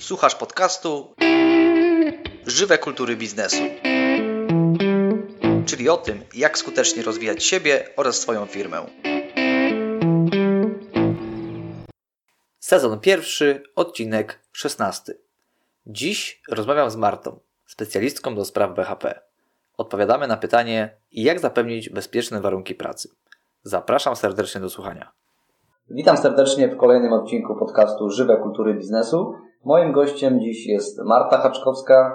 Słuchasz podcastu Żywe kultury biznesu. Czyli o tym, jak skutecznie rozwijać siebie oraz swoją firmę. Sezon pierwszy, odcinek szesnasty. Dziś rozmawiam z Martą, specjalistką do spraw BHP. Odpowiadamy na pytanie, jak zapewnić bezpieczne warunki pracy. Zapraszam serdecznie do słuchania. Witam serdecznie w kolejnym odcinku podcastu Żywe Kultury Biznesu. Moim gościem dziś jest Marta Haczkowska,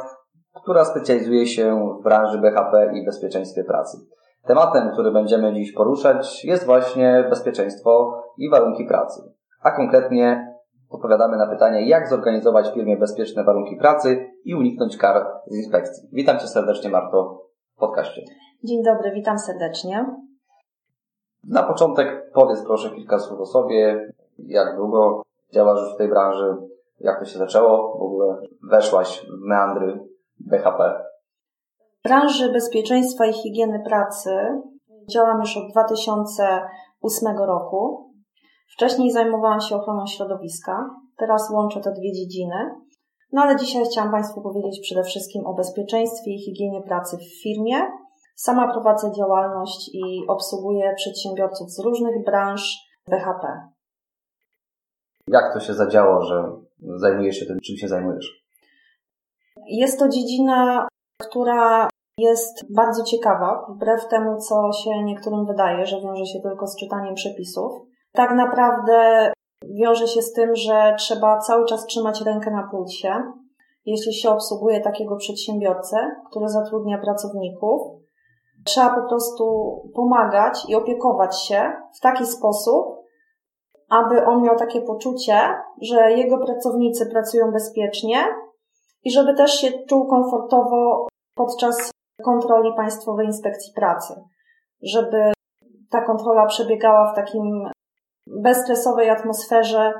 która specjalizuje się w branży BHP i bezpieczeństwie pracy. Tematem, który będziemy dziś poruszać jest właśnie bezpieczeństwo i warunki pracy. A konkretnie odpowiadamy na pytanie, jak zorganizować w firmie bezpieczne warunki pracy i uniknąć kar z inspekcji. Witam Cię serdecznie Marto w podcaście. Dzień dobry, witam serdecznie. Na początek powiedz proszę kilka słów o sobie, jak długo działasz w tej branży, jak to się zaczęło, w ogóle weszłaś w meandry BHP. W branży bezpieczeństwa i higieny pracy działam już od 2008 roku. Wcześniej zajmowałam się ochroną środowiska, teraz łączę te dwie dziedziny. No ale dzisiaj chciałam Państwu powiedzieć przede wszystkim o bezpieczeństwie i higienie pracy w firmie, Sama prowadzę działalność i obsługuję przedsiębiorców z różnych branż BHP. Jak to się zadziało, że zajmujesz się tym, czym się zajmujesz? Jest to dziedzina, która jest bardzo ciekawa, wbrew temu, co się niektórym wydaje, że wiąże się tylko z czytaniem przepisów. Tak naprawdę wiąże się z tym, że trzeba cały czas trzymać rękę na pulsie, jeśli się obsługuje takiego przedsiębiorcę, który zatrudnia pracowników Trzeba po prostu pomagać i opiekować się w taki sposób, aby on miał takie poczucie, że jego pracownicy pracują bezpiecznie i żeby też się czuł komfortowo podczas kontroli Państwowej Inspekcji Pracy. Żeby ta kontrola przebiegała w takim bezstresowej atmosferze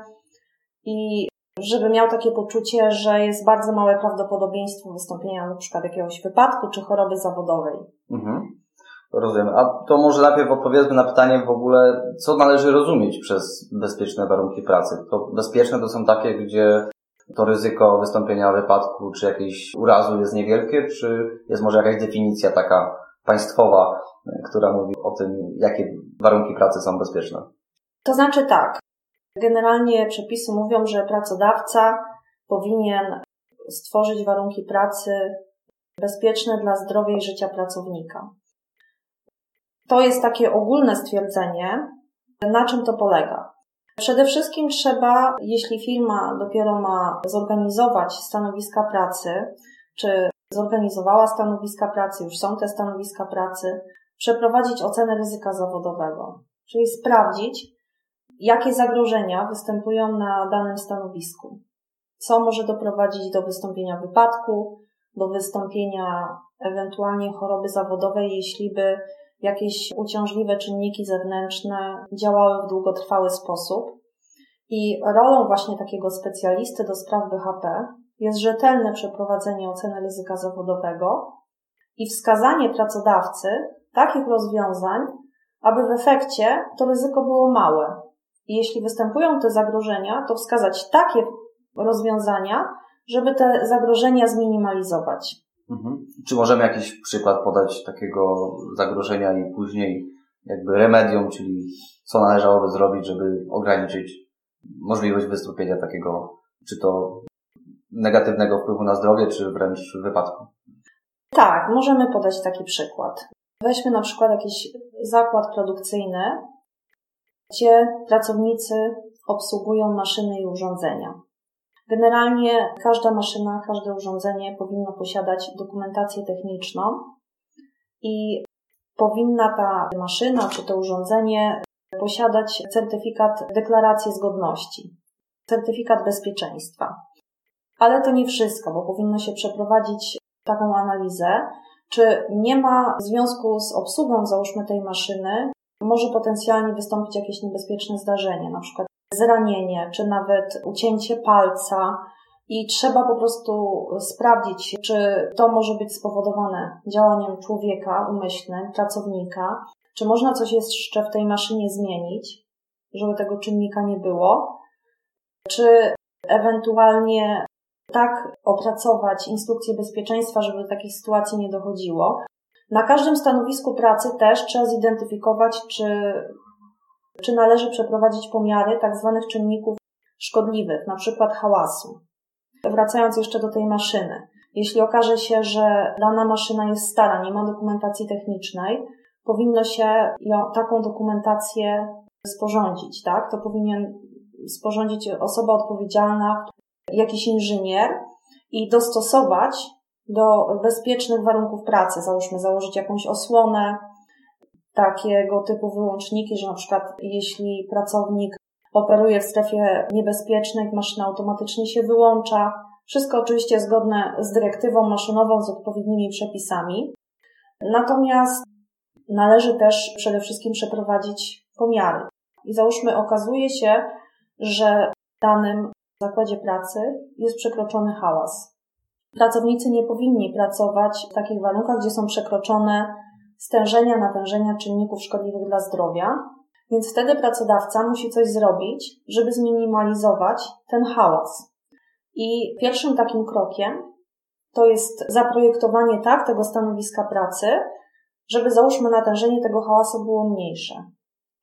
i żeby miał takie poczucie, że jest bardzo małe prawdopodobieństwo wystąpienia przykład jakiegoś wypadku czy choroby zawodowej. Mhm. Rozumiem. A to może najpierw odpowiedzmy na pytanie w ogóle, co należy rozumieć przez bezpieczne warunki pracy. To bezpieczne to są takie, gdzie to ryzyko wystąpienia wypadku czy jakiejś urazu jest niewielkie, czy jest może jakaś definicja taka państwowa, która mówi o tym, jakie warunki pracy są bezpieczne? To znaczy tak. Generalnie przepisy mówią, że pracodawca powinien stworzyć warunki pracy bezpieczne dla zdrowia i życia pracownika. To jest takie ogólne stwierdzenie, na czym to polega. Przede wszystkim trzeba, jeśli firma dopiero ma zorganizować stanowiska pracy, czy zorganizowała stanowiska pracy, już są te stanowiska pracy, przeprowadzić ocenę ryzyka zawodowego, czyli sprawdzić, jakie zagrożenia występują na danym stanowisku, co może doprowadzić do wystąpienia wypadku, do wystąpienia ewentualnie choroby zawodowej, jeśli by jakieś uciążliwe czynniki zewnętrzne działały w długotrwały sposób. I rolą właśnie takiego specjalisty do spraw BHP jest rzetelne przeprowadzenie oceny ryzyka zawodowego i wskazanie pracodawcy takich rozwiązań, aby w efekcie to ryzyko było małe. I jeśli występują te zagrożenia, to wskazać takie rozwiązania, żeby te zagrożenia zminimalizować. Mhm. Czy możemy jakiś przykład podać takiego zagrożenia i później jakby remedium, czyli co należałoby zrobić, żeby ograniczyć możliwość wystąpienia takiego, czy to negatywnego wpływu na zdrowie, czy wręcz wypadku? Tak, możemy podać taki przykład. Weźmy na przykład jakiś zakład produkcyjny, gdzie pracownicy obsługują maszyny i urządzenia. Generalnie każda maszyna, każde urządzenie powinno posiadać dokumentację techniczną i powinna ta maszyna czy to urządzenie posiadać certyfikat deklaracji zgodności, certyfikat bezpieczeństwa. Ale to nie wszystko, bo powinno się przeprowadzić taką analizę, czy nie ma w związku z obsługą, załóżmy, tej maszyny, może potencjalnie wystąpić jakieś niebezpieczne zdarzenie, na przykład zranienie, czy nawet ucięcie palca. I trzeba po prostu sprawdzić, czy to może być spowodowane działaniem człowieka umyślnym, pracownika, czy można coś jeszcze w tej maszynie zmienić, żeby tego czynnika nie było, czy ewentualnie tak opracować instrukcje bezpieczeństwa, żeby do takich sytuacji nie dochodziło. Na każdym stanowisku pracy też trzeba zidentyfikować, czy, czy należy przeprowadzić pomiary tak zwanych czynników szkodliwych, na przykład hałasu. Wracając jeszcze do tej maszyny. Jeśli okaże się, że dana maszyna jest stara, nie ma dokumentacji technicznej, powinno się taką dokumentację sporządzić, tak? To powinien sporządzić osoba odpowiedzialna, jakiś inżynier i dostosować do bezpiecznych warunków pracy. Załóżmy, założyć jakąś osłonę, takiego typu wyłączniki, że na przykład jeśli pracownik operuje w strefie niebezpiecznej, maszyna automatycznie się wyłącza. Wszystko oczywiście zgodne z dyrektywą maszynową, z odpowiednimi przepisami. Natomiast należy też przede wszystkim przeprowadzić pomiary. I załóżmy, okazuje się, że w danym zakładzie pracy jest przekroczony hałas. Pracownicy nie powinni pracować w takich warunkach, gdzie są przekroczone stężenia, natężenia czynników szkodliwych dla zdrowia, więc wtedy pracodawca musi coś zrobić, żeby zminimalizować ten hałas. I pierwszym takim krokiem to jest zaprojektowanie tak tego stanowiska pracy, żeby załóżmy natężenie tego hałasu było mniejsze.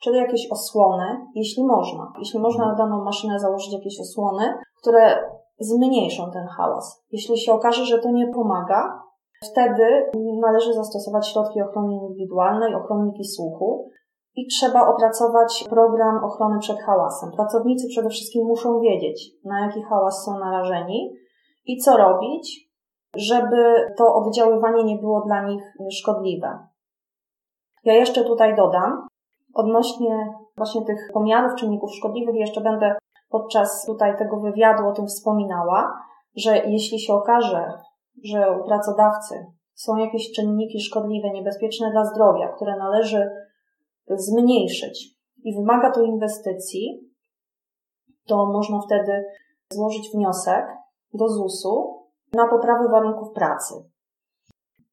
Czyli jakieś osłony, jeśli można. Jeśli można na daną maszynę założyć jakieś osłony, które zmniejszą ten hałas. Jeśli się okaże, że to nie pomaga, wtedy należy zastosować środki ochrony indywidualnej, ochronniki słuchu i trzeba opracować program ochrony przed hałasem. Pracownicy przede wszystkim muszą wiedzieć, na jaki hałas są narażeni i co robić, żeby to oddziaływanie nie było dla nich szkodliwe. Ja jeszcze tutaj dodam, odnośnie właśnie tych pomiarów czynników szkodliwych, jeszcze będę podczas tutaj tego wywiadu o tym wspominała, że jeśli się okaże, że u pracodawcy są jakieś czynniki szkodliwe, niebezpieczne dla zdrowia, które należy zmniejszyć i wymaga to inwestycji, to można wtedy złożyć wniosek do ZUS-u na poprawę warunków pracy.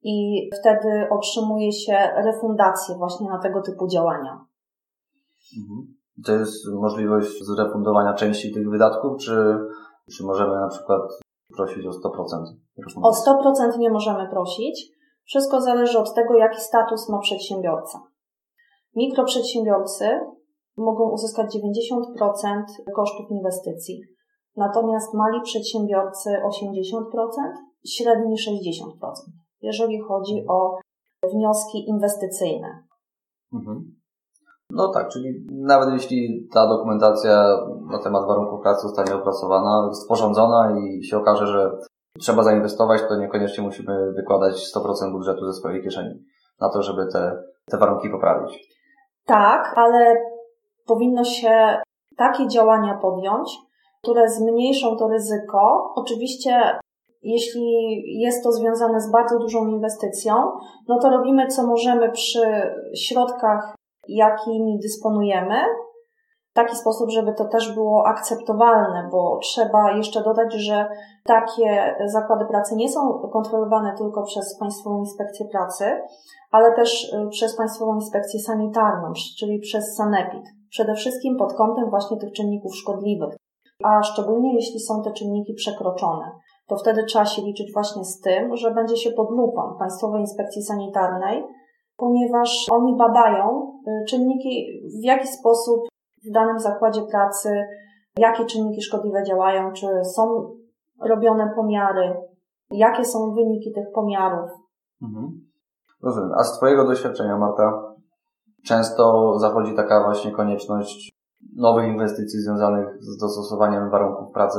I wtedy otrzymuje się refundację właśnie na tego typu działania. Mhm. To jest możliwość zrefundowania części tych wydatków, czy, czy możemy na przykład prosić o 100%? O 100% nie możemy prosić. Wszystko zależy od tego, jaki status ma przedsiębiorca. Mikroprzedsiębiorcy mogą uzyskać 90% kosztów inwestycji, natomiast mali przedsiębiorcy 80%, średni 60%, jeżeli chodzi o wnioski inwestycyjne. Mhm. No tak, czyli nawet jeśli ta dokumentacja na temat warunków pracy zostanie opracowana, sporządzona i się okaże, że trzeba zainwestować, to niekoniecznie musimy wykładać 100% budżetu ze swojej kieszeni na to, żeby te, te warunki poprawić. Tak, ale powinno się takie działania podjąć, które zmniejszą to ryzyko. Oczywiście, jeśli jest to związane z bardzo dużą inwestycją, no to robimy co możemy przy środkach jakimi dysponujemy, w taki sposób, żeby to też było akceptowalne, bo trzeba jeszcze dodać, że takie zakłady pracy nie są kontrolowane tylko przez Państwową Inspekcję Pracy, ale też y, przez Państwową Inspekcję Sanitarną, czyli przez Sanepid. Przede wszystkim pod kątem właśnie tych czynników szkodliwych, a szczególnie jeśli są te czynniki przekroczone. To wtedy trzeba się liczyć właśnie z tym, że będzie się pod lupą Państwowej Inspekcji Sanitarnej ponieważ oni badają y, czynniki, w jaki sposób w danym zakładzie pracy, jakie czynniki szkodliwe działają, czy są robione pomiary, jakie są wyniki tych pomiarów. Mhm. Rozumiem. A z Twojego doświadczenia, Marta, często zachodzi taka właśnie konieczność nowych inwestycji związanych z dostosowaniem warunków pracy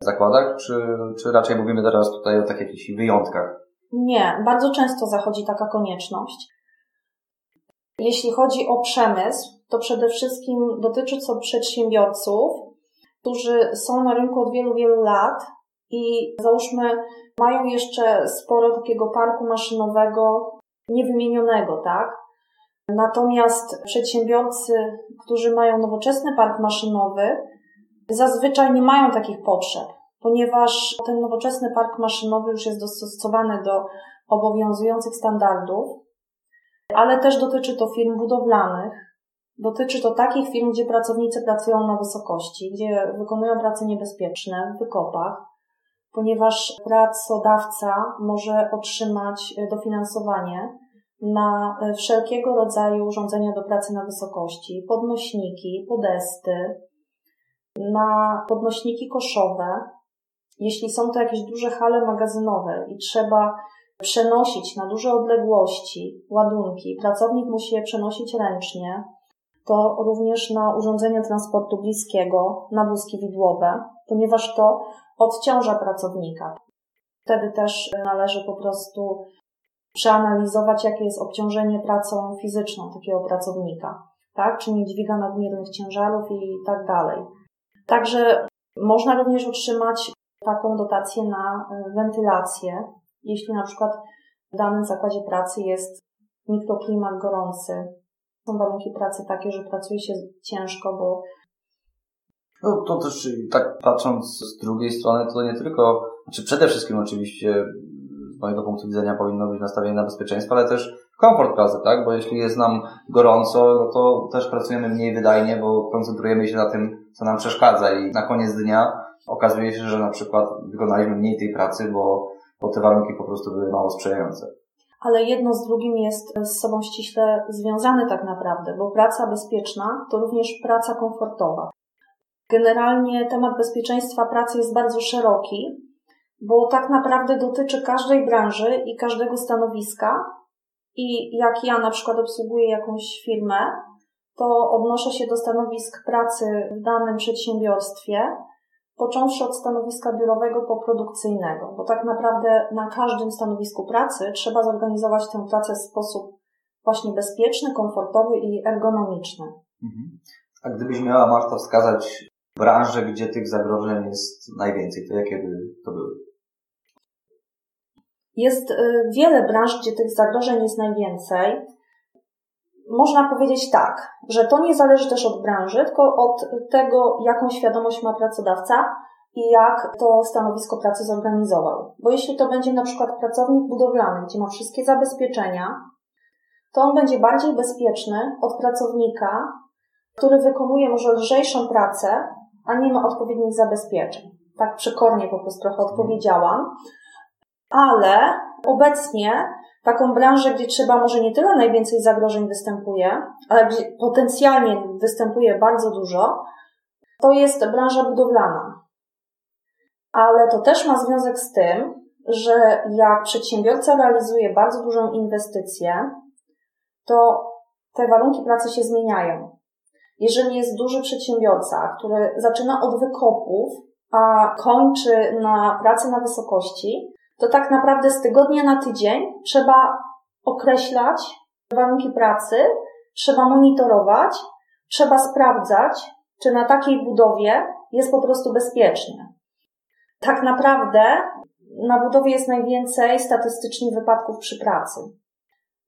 w zakładach, czy, czy raczej mówimy teraz tutaj o tak jakichś wyjątkach? Nie, bardzo często zachodzi taka konieczność. Jeśli chodzi o przemysł, to przede wszystkim dotyczy to przedsiębiorców, którzy są na rynku od wielu, wielu lat i załóżmy mają jeszcze sporo takiego parku maszynowego niewymienionego, tak? Natomiast przedsiębiorcy, którzy mają nowoczesny park maszynowy, zazwyczaj nie mają takich potrzeb, ponieważ ten nowoczesny park maszynowy już jest dostosowany do obowiązujących standardów ale też dotyczy to firm budowlanych. Dotyczy to takich firm, gdzie pracownicy pracują na wysokości, gdzie wykonują prace niebezpieczne w wykopach, ponieważ pracodawca może otrzymać dofinansowanie na wszelkiego rodzaju urządzenia do pracy na wysokości, podnośniki, podesty, na podnośniki koszowe. Jeśli są to jakieś duże hale magazynowe i trzeba przenosić na duże odległości ładunki, pracownik musi je przenosić ręcznie, to również na urządzenia transportu bliskiego, na wózki widłowe, ponieważ to odciąża pracownika. Wtedy też należy po prostu przeanalizować, jakie jest obciążenie pracą fizyczną takiego pracownika, tak? Czy nie dźwiga nadmiernych ciężarów i tak dalej. Także można również otrzymać taką dotację na e, wentylację, jeśli na przykład w danym zakładzie pracy jest mikroklimat gorący. Są warunki pracy takie, że pracuje się ciężko, bo no to też tak patrząc z drugiej strony, to nie tylko, znaczy przede wszystkim oczywiście z mojego punktu widzenia powinno być nastawienie na bezpieczeństwo, ale też komfort pracy, tak? Bo jeśli jest nam gorąco, no to też pracujemy mniej wydajnie, bo koncentrujemy się na tym, co nam przeszkadza i na koniec dnia okazuje się, że na przykład wykonaliśmy mniej tej pracy, bo, bo te warunki po prostu były mało sprzyjające. Ale jedno z drugim jest z sobą ściśle związane tak naprawdę, bo praca bezpieczna to również praca komfortowa. Generalnie temat bezpieczeństwa pracy jest bardzo szeroki, bo tak naprawdę dotyczy każdej branży i każdego stanowiska. I jak ja na przykład obsługuję jakąś firmę, to odnoszę się do stanowisk pracy w danym przedsiębiorstwie, począwszy od stanowiska biurowego po produkcyjnego, bo tak naprawdę na każdym stanowisku pracy trzeba zorganizować tę pracę w sposób właśnie bezpieczny, komfortowy i ergonomiczny. Mhm. A gdybyś miała, Marta, wskazać branże, gdzie tych zagrożeń jest najwięcej, to jakie by to były? Jest y, wiele branż, gdzie tych zagrożeń jest najwięcej. Można powiedzieć tak, że to nie zależy też od branży, tylko od tego, jaką świadomość ma pracodawca i jak to stanowisko pracy zorganizował. Bo jeśli to będzie na przykład pracownik budowlany, gdzie ma wszystkie zabezpieczenia, to on będzie bardziej bezpieczny od pracownika, który wykonuje może lżejszą pracę, a nie ma odpowiednich zabezpieczeń. Tak przekornie po prostu trochę odpowiedziałam. Ale obecnie taką branżę, gdzie trzeba może nie tyle najwięcej zagrożeń występuje, ale gdzie potencjalnie występuje bardzo dużo, to jest branża budowlana. Ale to też ma związek z tym, że jak przedsiębiorca realizuje bardzo dużą inwestycję, to te warunki pracy się zmieniają. Jeżeli jest duży przedsiębiorca, który zaczyna od wykopów, a kończy na pracy na wysokości, to tak naprawdę z tygodnia na tydzień trzeba określać warunki pracy, trzeba monitorować, trzeba sprawdzać, czy na takiej budowie jest po prostu bezpiecznie. Tak naprawdę na budowie jest najwięcej statystycznie wypadków przy pracy.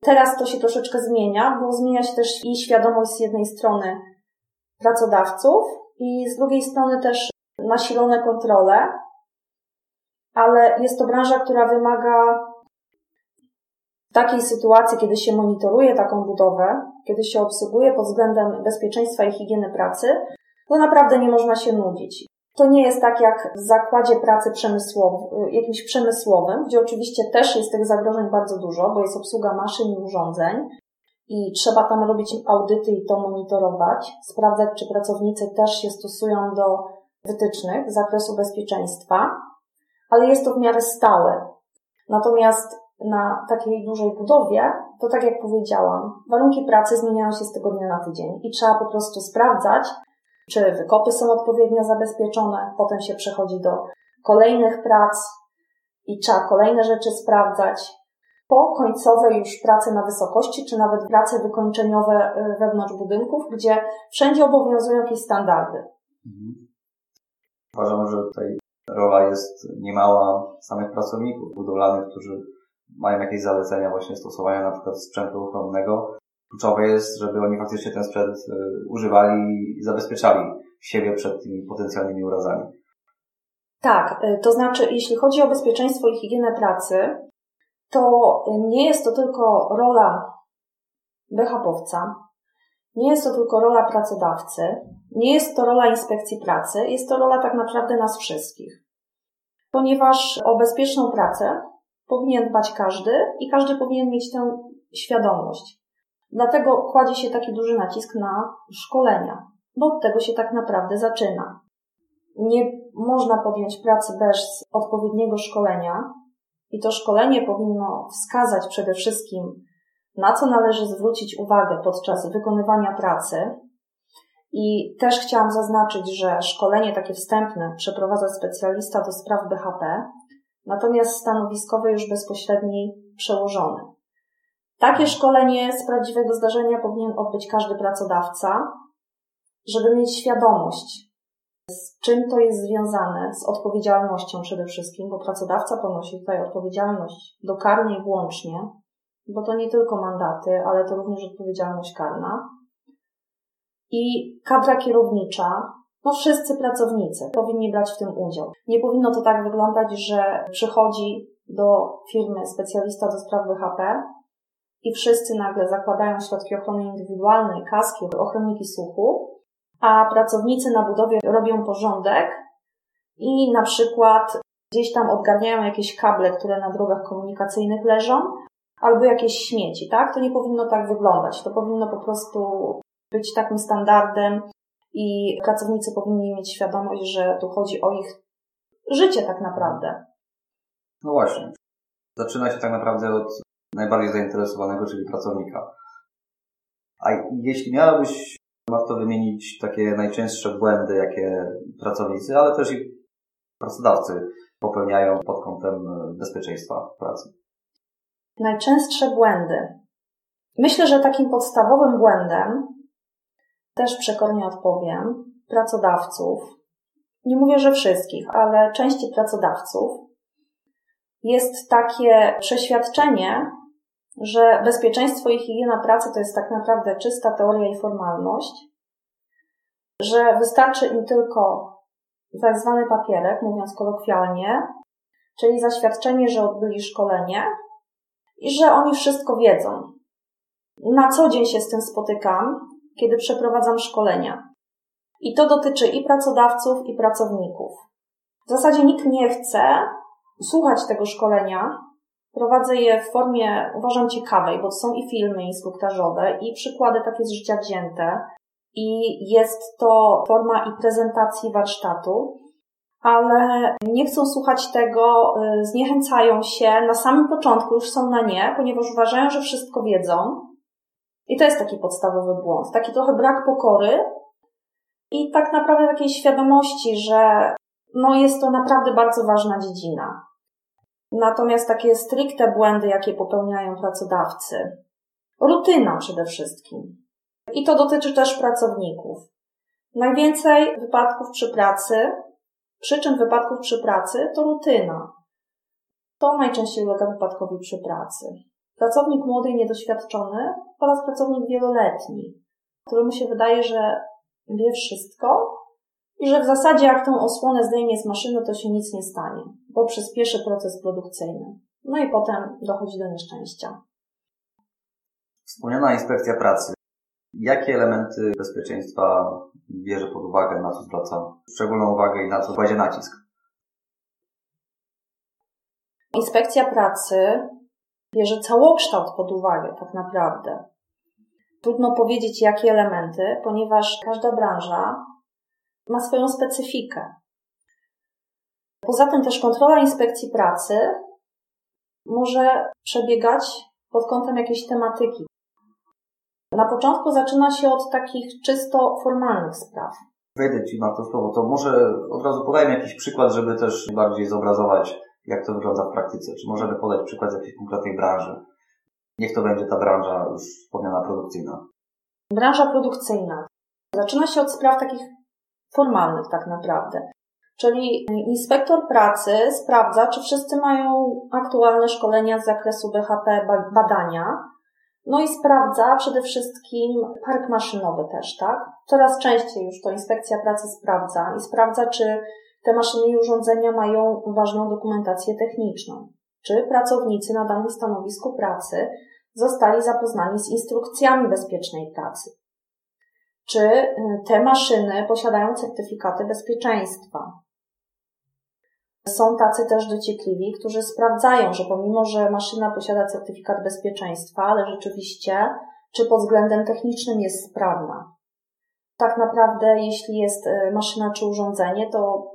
Teraz to się troszeczkę zmienia, bo zmienia się też i świadomość z jednej strony pracodawców i z drugiej strony też nasilone kontrole, ale jest to branża, która wymaga w takiej sytuacji, kiedy się monitoruje taką budowę, kiedy się obsługuje pod względem bezpieczeństwa i higieny pracy, to naprawdę nie można się nudzić. To nie jest tak jak w zakładzie pracy przemysłowym, jakimś przemysłowym, gdzie oczywiście też jest tych zagrożeń bardzo dużo, bo jest obsługa maszyn i urządzeń, i trzeba tam robić audyty i to monitorować, sprawdzać, czy pracownicy też się stosują do wytycznych z zakresu bezpieczeństwa, ale jest to w miarę stałe. Natomiast na takiej dużej budowie, to tak jak powiedziałam, warunki pracy zmieniają się z tygodnia na tydzień i trzeba po prostu sprawdzać, czy wykopy są odpowiednio zabezpieczone, potem się przechodzi do kolejnych prac i trzeba kolejne rzeczy sprawdzać, po końcowe już prace na wysokości, czy nawet prace wykończeniowe y, wewnątrz budynków, gdzie wszędzie obowiązują jakieś standardy. Mhm. Uważam, że tutaj rola jest niemała samych pracowników budowlanych, którzy mają jakieś zalecenia właśnie stosowania na przykład sprzętu ochronnego. Kluczowe jest, żeby oni faktycznie ten sprzęt y, używali i zabezpieczali siebie przed tymi potencjalnymi urazami. Tak, y, to znaczy, jeśli chodzi o bezpieczeństwo i higienę pracy, to nie jest to tylko rola BHP-owca, nie jest to tylko rola pracodawcy, nie jest to rola inspekcji pracy, jest to rola tak naprawdę nas wszystkich. ponieważ o bezpieczną pracę powinien dbać każdy i każdy powinien mieć tę świadomość. Dlatego kładzie się taki duży nacisk na szkolenia, bo od tego się tak naprawdę zaczyna. Nie można podjąć pracy bez odpowiedniego szkolenia i to szkolenie powinno wskazać przede wszystkim, na co należy zwrócić uwagę podczas wykonywania pracy. I też chciałam zaznaczyć, że szkolenie takie wstępne przeprowadza specjalista do spraw BHP, natomiast stanowiskowe już bezpośredniej przełożony. Takie szkolenie z prawdziwego zdarzenia powinien odbyć każdy pracodawca, żeby mieć świadomość, z czym to jest związane, z odpowiedzialnością przede wszystkim, bo pracodawca ponosi tutaj odpowiedzialność do karnej włącznie, bo to nie tylko mandaty, ale to również odpowiedzialność karna. I kadra kierownicza, no wszyscy pracownicy powinni brać w tym udział. Nie powinno to tak wyglądać, że przychodzi do firmy specjalista do spraw BHP i wszyscy nagle zakładają środki ochrony indywidualnej, kaski, ochronniki słuchu, a pracownicy na budowie robią porządek i na przykład gdzieś tam odgarniają jakieś kable, które na drogach komunikacyjnych leżą, albo jakieś śmieci, tak? To nie powinno tak wyglądać. To powinno po prostu być takim standardem i pracownicy powinni mieć świadomość, że tu chodzi o ich życie tak naprawdę. No właśnie. Zaczyna się tak naprawdę od najbardziej zainteresowanego, czyli pracownika. A jeśli miałabyś, warto wymienić takie najczęstsze błędy, jakie pracownicy, ale też i pracodawcy popełniają pod kątem bezpieczeństwa pracy? Najczęstsze błędy. Myślę, że takim podstawowym błędem, też przekornie odpowiem, pracodawców, nie mówię, że wszystkich, ale części pracodawców, jest takie przeświadczenie, że bezpieczeństwo i higiena pracy to jest tak naprawdę czysta teoria i formalność, że wystarczy im tylko tak zwany papierek, mówiąc kolokwialnie, czyli zaświadczenie, że odbyli szkolenie i że oni wszystko wiedzą. Na co dzień się z tym spotykam, kiedy przeprowadzam szkolenia. I to dotyczy i pracodawców, i pracowników. W zasadzie nikt nie chce słuchać tego szkolenia, Prowadzę je w formie, uważam, ciekawej, bo są i filmy instruktażowe, i przykłady takie z życia wzięte, i jest to forma i prezentacji warsztatu, ale nie chcą słuchać tego, y, zniechęcają się, na samym początku już są na nie, ponieważ uważają, że wszystko wiedzą. I to jest taki podstawowy błąd, taki trochę brak pokory i tak naprawdę takiej świadomości, że no jest to naprawdę bardzo ważna dziedzina. Natomiast takie stricte błędy, jakie popełniają pracodawcy, rutyna przede wszystkim. I to dotyczy też pracowników. Najwięcej wypadków przy pracy, przyczyn wypadków przy pracy to rutyna. To najczęściej ulega wypadkowi przy pracy. Pracownik młody i niedoświadczony oraz pracownik wieloletni, któremu się wydaje, że wie wszystko, i że w zasadzie jak tą osłonę zdejmie z maszyny, to się nic nie stanie, bo przyspieszy proces produkcyjny. No i potem dochodzi do nieszczęścia. Wspomniana inspekcja pracy. Jakie elementy bezpieczeństwa bierze pod uwagę, na co zwraca szczególną uwagę i na co kładzie nacisk? Inspekcja pracy bierze całokształt pod uwagę, tak naprawdę. Trudno powiedzieć, jakie elementy, ponieważ każda branża ma swoją specyfikę. Poza tym też kontrola inspekcji pracy może przebiegać pod kątem jakiejś tematyki. Na początku zaczyna się od takich czysto formalnych spraw. Wejdę Ci, Marto, słowo. To może od razu podajmy jakiś przykład, żeby też bardziej zobrazować, jak to wygląda w praktyce. Czy możemy podać przykład z jakiejś konkretnej branży? Niech to będzie ta branża już wspomniana produkcyjna. Branża produkcyjna. Zaczyna się od spraw takich formalnych tak naprawdę. Czyli inspektor pracy sprawdza, czy wszyscy mają aktualne szkolenia z zakresu BHP badania, no i sprawdza przede wszystkim park maszynowy też, tak? Coraz częściej już to inspekcja pracy sprawdza i sprawdza, czy te maszyny i urządzenia mają ważną dokumentację techniczną. Czy pracownicy na danym stanowisku pracy zostali zapoznani z instrukcjami bezpiecznej pracy czy y, te maszyny posiadają certyfikaty bezpieczeństwa. Są tacy też dociekliwi, którzy sprawdzają, że pomimo, że maszyna posiada certyfikat bezpieczeństwa, ale rzeczywiście, czy pod względem technicznym jest sprawna. Tak naprawdę, jeśli jest e, maszyna czy urządzenie, to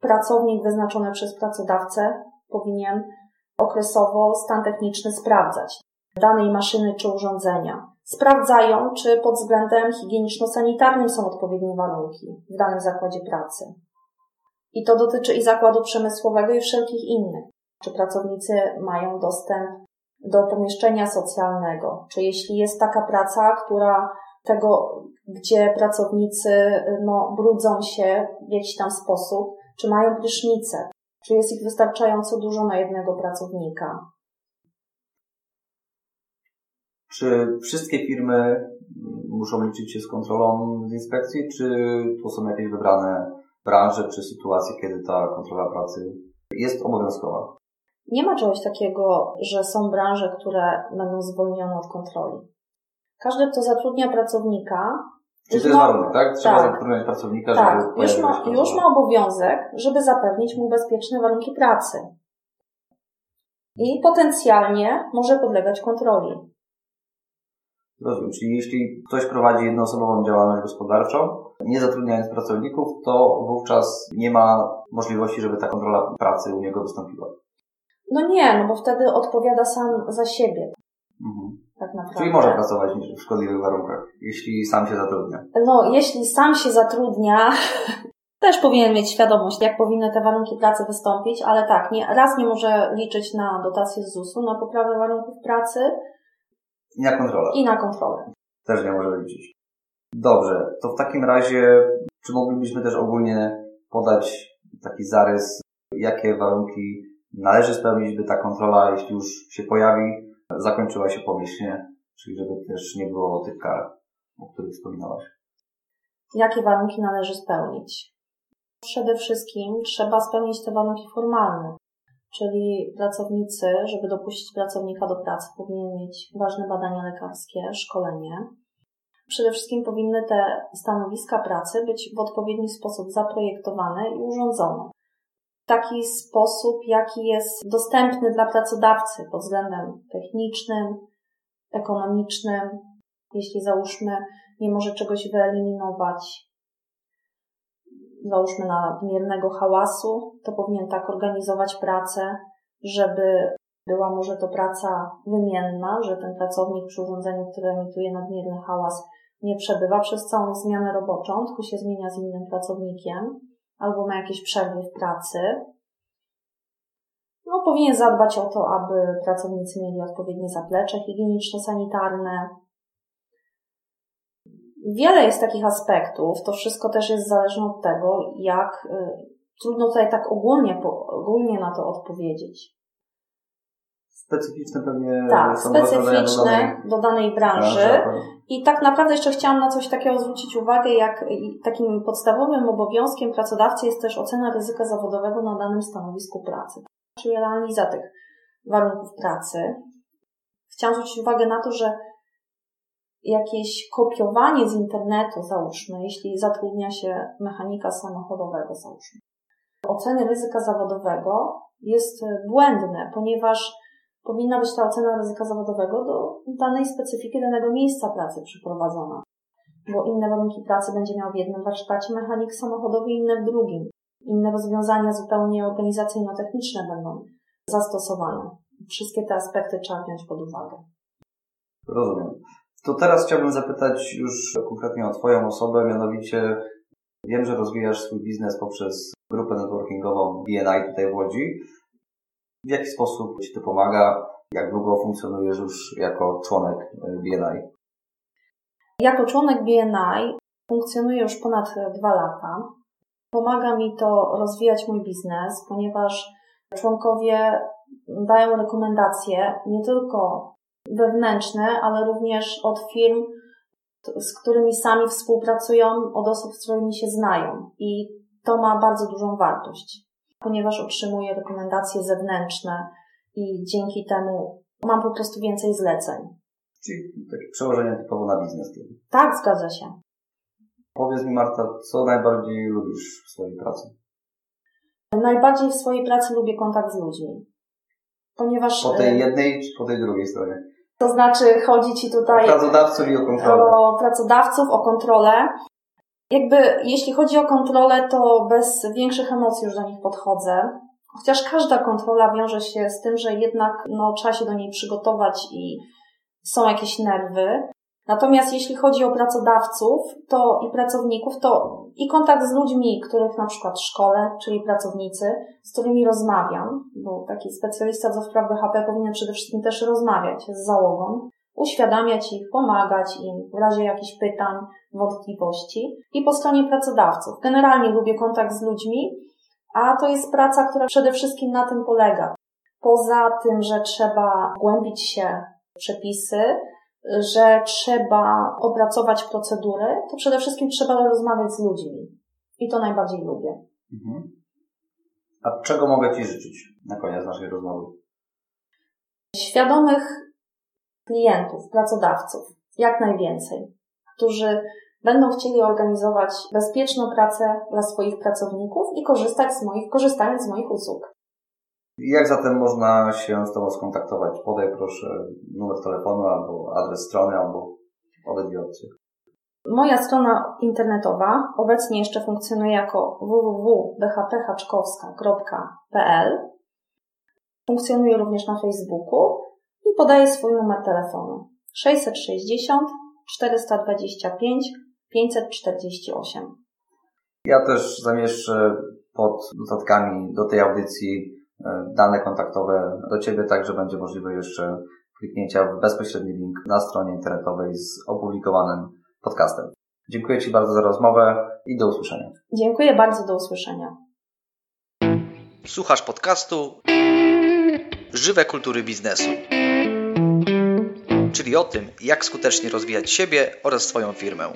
pracownik wyznaczony przez pracodawcę powinien okresowo stan techniczny sprawdzać danej maszyny czy urządzenia. Sprawdzają, czy pod względem higieniczno-sanitarnym są odpowiednie warunki w danym zakładzie pracy. I to dotyczy i zakładu przemysłowego, i wszelkich innych. Czy pracownicy mają dostęp do pomieszczenia socjalnego? Czy jeśli jest taka praca, która tego, gdzie pracownicy no, brudzą się w jakiś tam sposób, czy mają prysznice? Czy jest ich wystarczająco dużo na jednego pracownika? Czy wszystkie firmy muszą liczyć się z kontrolą z inspekcji, czy to są jakieś wybrane branże czy sytuacje, kiedy ta kontrola pracy jest obowiązkowa? Nie ma czegoś takiego, że są branże, które będą zwolnione od kontroli. Każdy, kto zatrudnia pracownika, Czyli to jest warunek, tak? Trzeba tak, zatrudniać pracownika, tak, żeby już ma, już ma obowiązek, żeby zapewnić mu bezpieczne warunki pracy. I potencjalnie może podlegać kontroli. Rozumiem. Czyli jeśli ktoś prowadzi jednoosobową działalność gospodarczą, nie zatrudniając pracowników, to wówczas nie ma możliwości, żeby ta kontrola pracy u niego wystąpiła. No nie, no bo wtedy odpowiada sam za siebie. Mhm. Tak naprawdę. Czyli może pracować w szkodliwych warunkach, jeśli sam się zatrudnia. No, jeśli sam się zatrudnia, też powinien mieć świadomość, jak powinny te warunki pracy wystąpić, ale tak, nie, raz nie może liczyć na dotację z ZUS-u, na poprawę warunków pracy, i na kontrolę. I na kontrolę. Też nie może liczyć. Dobrze, to w takim razie, czy moglibyśmy też ogólnie podać taki zarys, jakie warunki należy spełnić, by ta kontrola, jeśli już się pojawi, zakończyła się pomyślnie, czyli żeby też nie było tych kar, o których wspominałaś. Jakie warunki należy spełnić? Przede wszystkim trzeba spełnić te warunki formalne. Czyli pracownicy, żeby dopuścić pracownika do pracy, powinien mieć ważne badania lekarskie, szkolenie. Przede wszystkim powinny te stanowiska pracy być w odpowiedni sposób zaprojektowane i urządzone. W taki sposób, jaki jest dostępny dla pracodawcy pod względem technicznym, ekonomicznym. Jeśli załóżmy, nie może czegoś wyeliminować, załóżmy nadmiernego hałasu, to powinien tak organizować pracę, żeby była może to praca wymienna, że ten pracownik przy urządzeniu, które emituje nadmierny hałas, nie przebywa przez całą zmianę roboczą, tylko się zmienia z innym pracownikiem, albo ma jakieś przerwy w pracy. No, powinien zadbać o to, aby pracownicy mieli odpowiednie zaplecze higieniczno-sanitarne, Wiele jest takich aspektów. To wszystko też jest zależne od tego, jak y, trudno tutaj tak ogólnie, ogólnie na to odpowiedzieć. Specyficzne pewnie tak, są specyficzne do danej, do danej branży. I tak naprawdę jeszcze chciałam na coś takiego zwrócić uwagę, jak takim podstawowym obowiązkiem pracodawcy jest też ocena ryzyka zawodowego na danym stanowisku pracy, czyli analiza tych warunków pracy. Chciałam zwrócić uwagę na to, że jakieś kopiowanie z internetu, załóżmy, jeśli zatrudnia się mechanika samochodowego, załóżmy. Oceny ryzyka zawodowego jest błędne, ponieważ powinna być ta ocena ryzyka zawodowego do danej specyfiki danego miejsca pracy przeprowadzona, bo inne warunki pracy będzie miał w jednym warsztacie mechanik samochodowy, inne w drugim. Inne rozwiązania zupełnie organizacyjno-techniczne będą zastosowane. Wszystkie te aspekty trzeba wziąć pod uwagę. Rozumiem. To teraz chciałbym zapytać już konkretnie o Twoją osobę, mianowicie wiem, że rozwijasz swój biznes poprzez grupę networkingową BNI tutaj w Łodzi. W jaki sposób Ci to pomaga? Jak długo funkcjonujesz już jako członek BNI? Jako członek BNI funkcjonuję już ponad dwa lata. Pomaga mi to rozwijać mój biznes, ponieważ członkowie dają rekomendacje nie tylko wewnętrzne, ale również od firm, z którymi sami współpracują, od osób, z którymi się znają. I to ma bardzo dużą wartość, ponieważ otrzymuję rekomendacje zewnętrzne i dzięki temu mam po prostu więcej zleceń. Czyli takie przełożenie typowo na biznes. Tak, zgadza się. Powiedz mi Marta, co najbardziej lubisz w swojej pracy? Najbardziej w swojej pracy lubię kontakt z ludźmi. Ponieważ. Po tej jednej czy po tej drugiej stronie? To znaczy, chodzi ci tutaj. O pracodawców i o kontrolę. O pracodawców, o kontrolę. Jakby, jeśli chodzi o kontrolę, to bez większych emocji już do nich podchodzę. Chociaż każda kontrola wiąże się z tym, że jednak no, trzeba się do niej przygotować i są jakieś nerwy. Natomiast jeśli chodzi o pracodawców to i pracowników, to i kontakt z ludźmi, których na przykład szkole, czyli pracownicy, z którymi rozmawiam, bo taki specjalista do spraw BHP powinien przede wszystkim też rozmawiać z załogą, uświadamiać ich, pomagać im w razie jakichś pytań, wątpliwości. I po stronie pracodawców. Generalnie lubię kontakt z ludźmi, a to jest praca, która przede wszystkim na tym polega. Poza tym, że trzeba głębić się w przepisy, że trzeba opracować procedury, to przede wszystkim trzeba rozmawiać z ludźmi. I to najbardziej lubię. Mhm. A czego mogę Ci życzyć na koniec naszej rozmowy? Świadomych klientów, pracodawców, jak najwięcej, którzy będą chcieli organizować bezpieczną pracę dla swoich pracowników i korzystać z moich, korzystając z moich usług. Jak zatem można się z Tobą skontaktować? Podaj proszę numer telefonu albo adres strony, albo obydwie opcje. Moja strona internetowa obecnie jeszcze funkcjonuje jako www.bhphaczkowska.pl. Funkcjonuje również na Facebooku i podaję swój numer telefonu 660 425 548. Ja też zamieszczę pod notatkami do tej audycji E, dane kontaktowe do Ciebie, tak że będzie możliwe jeszcze kliknięcia w bezpośredni link na stronie internetowej z opublikowanym podcastem. Dziękuję Ci bardzo za rozmowę i do usłyszenia. Dziękuję bardzo, do usłyszenia. Słuchasz podcastu Żywe kultury biznesu, czyli o tym, jak skutecznie rozwijać siebie oraz swoją firmę.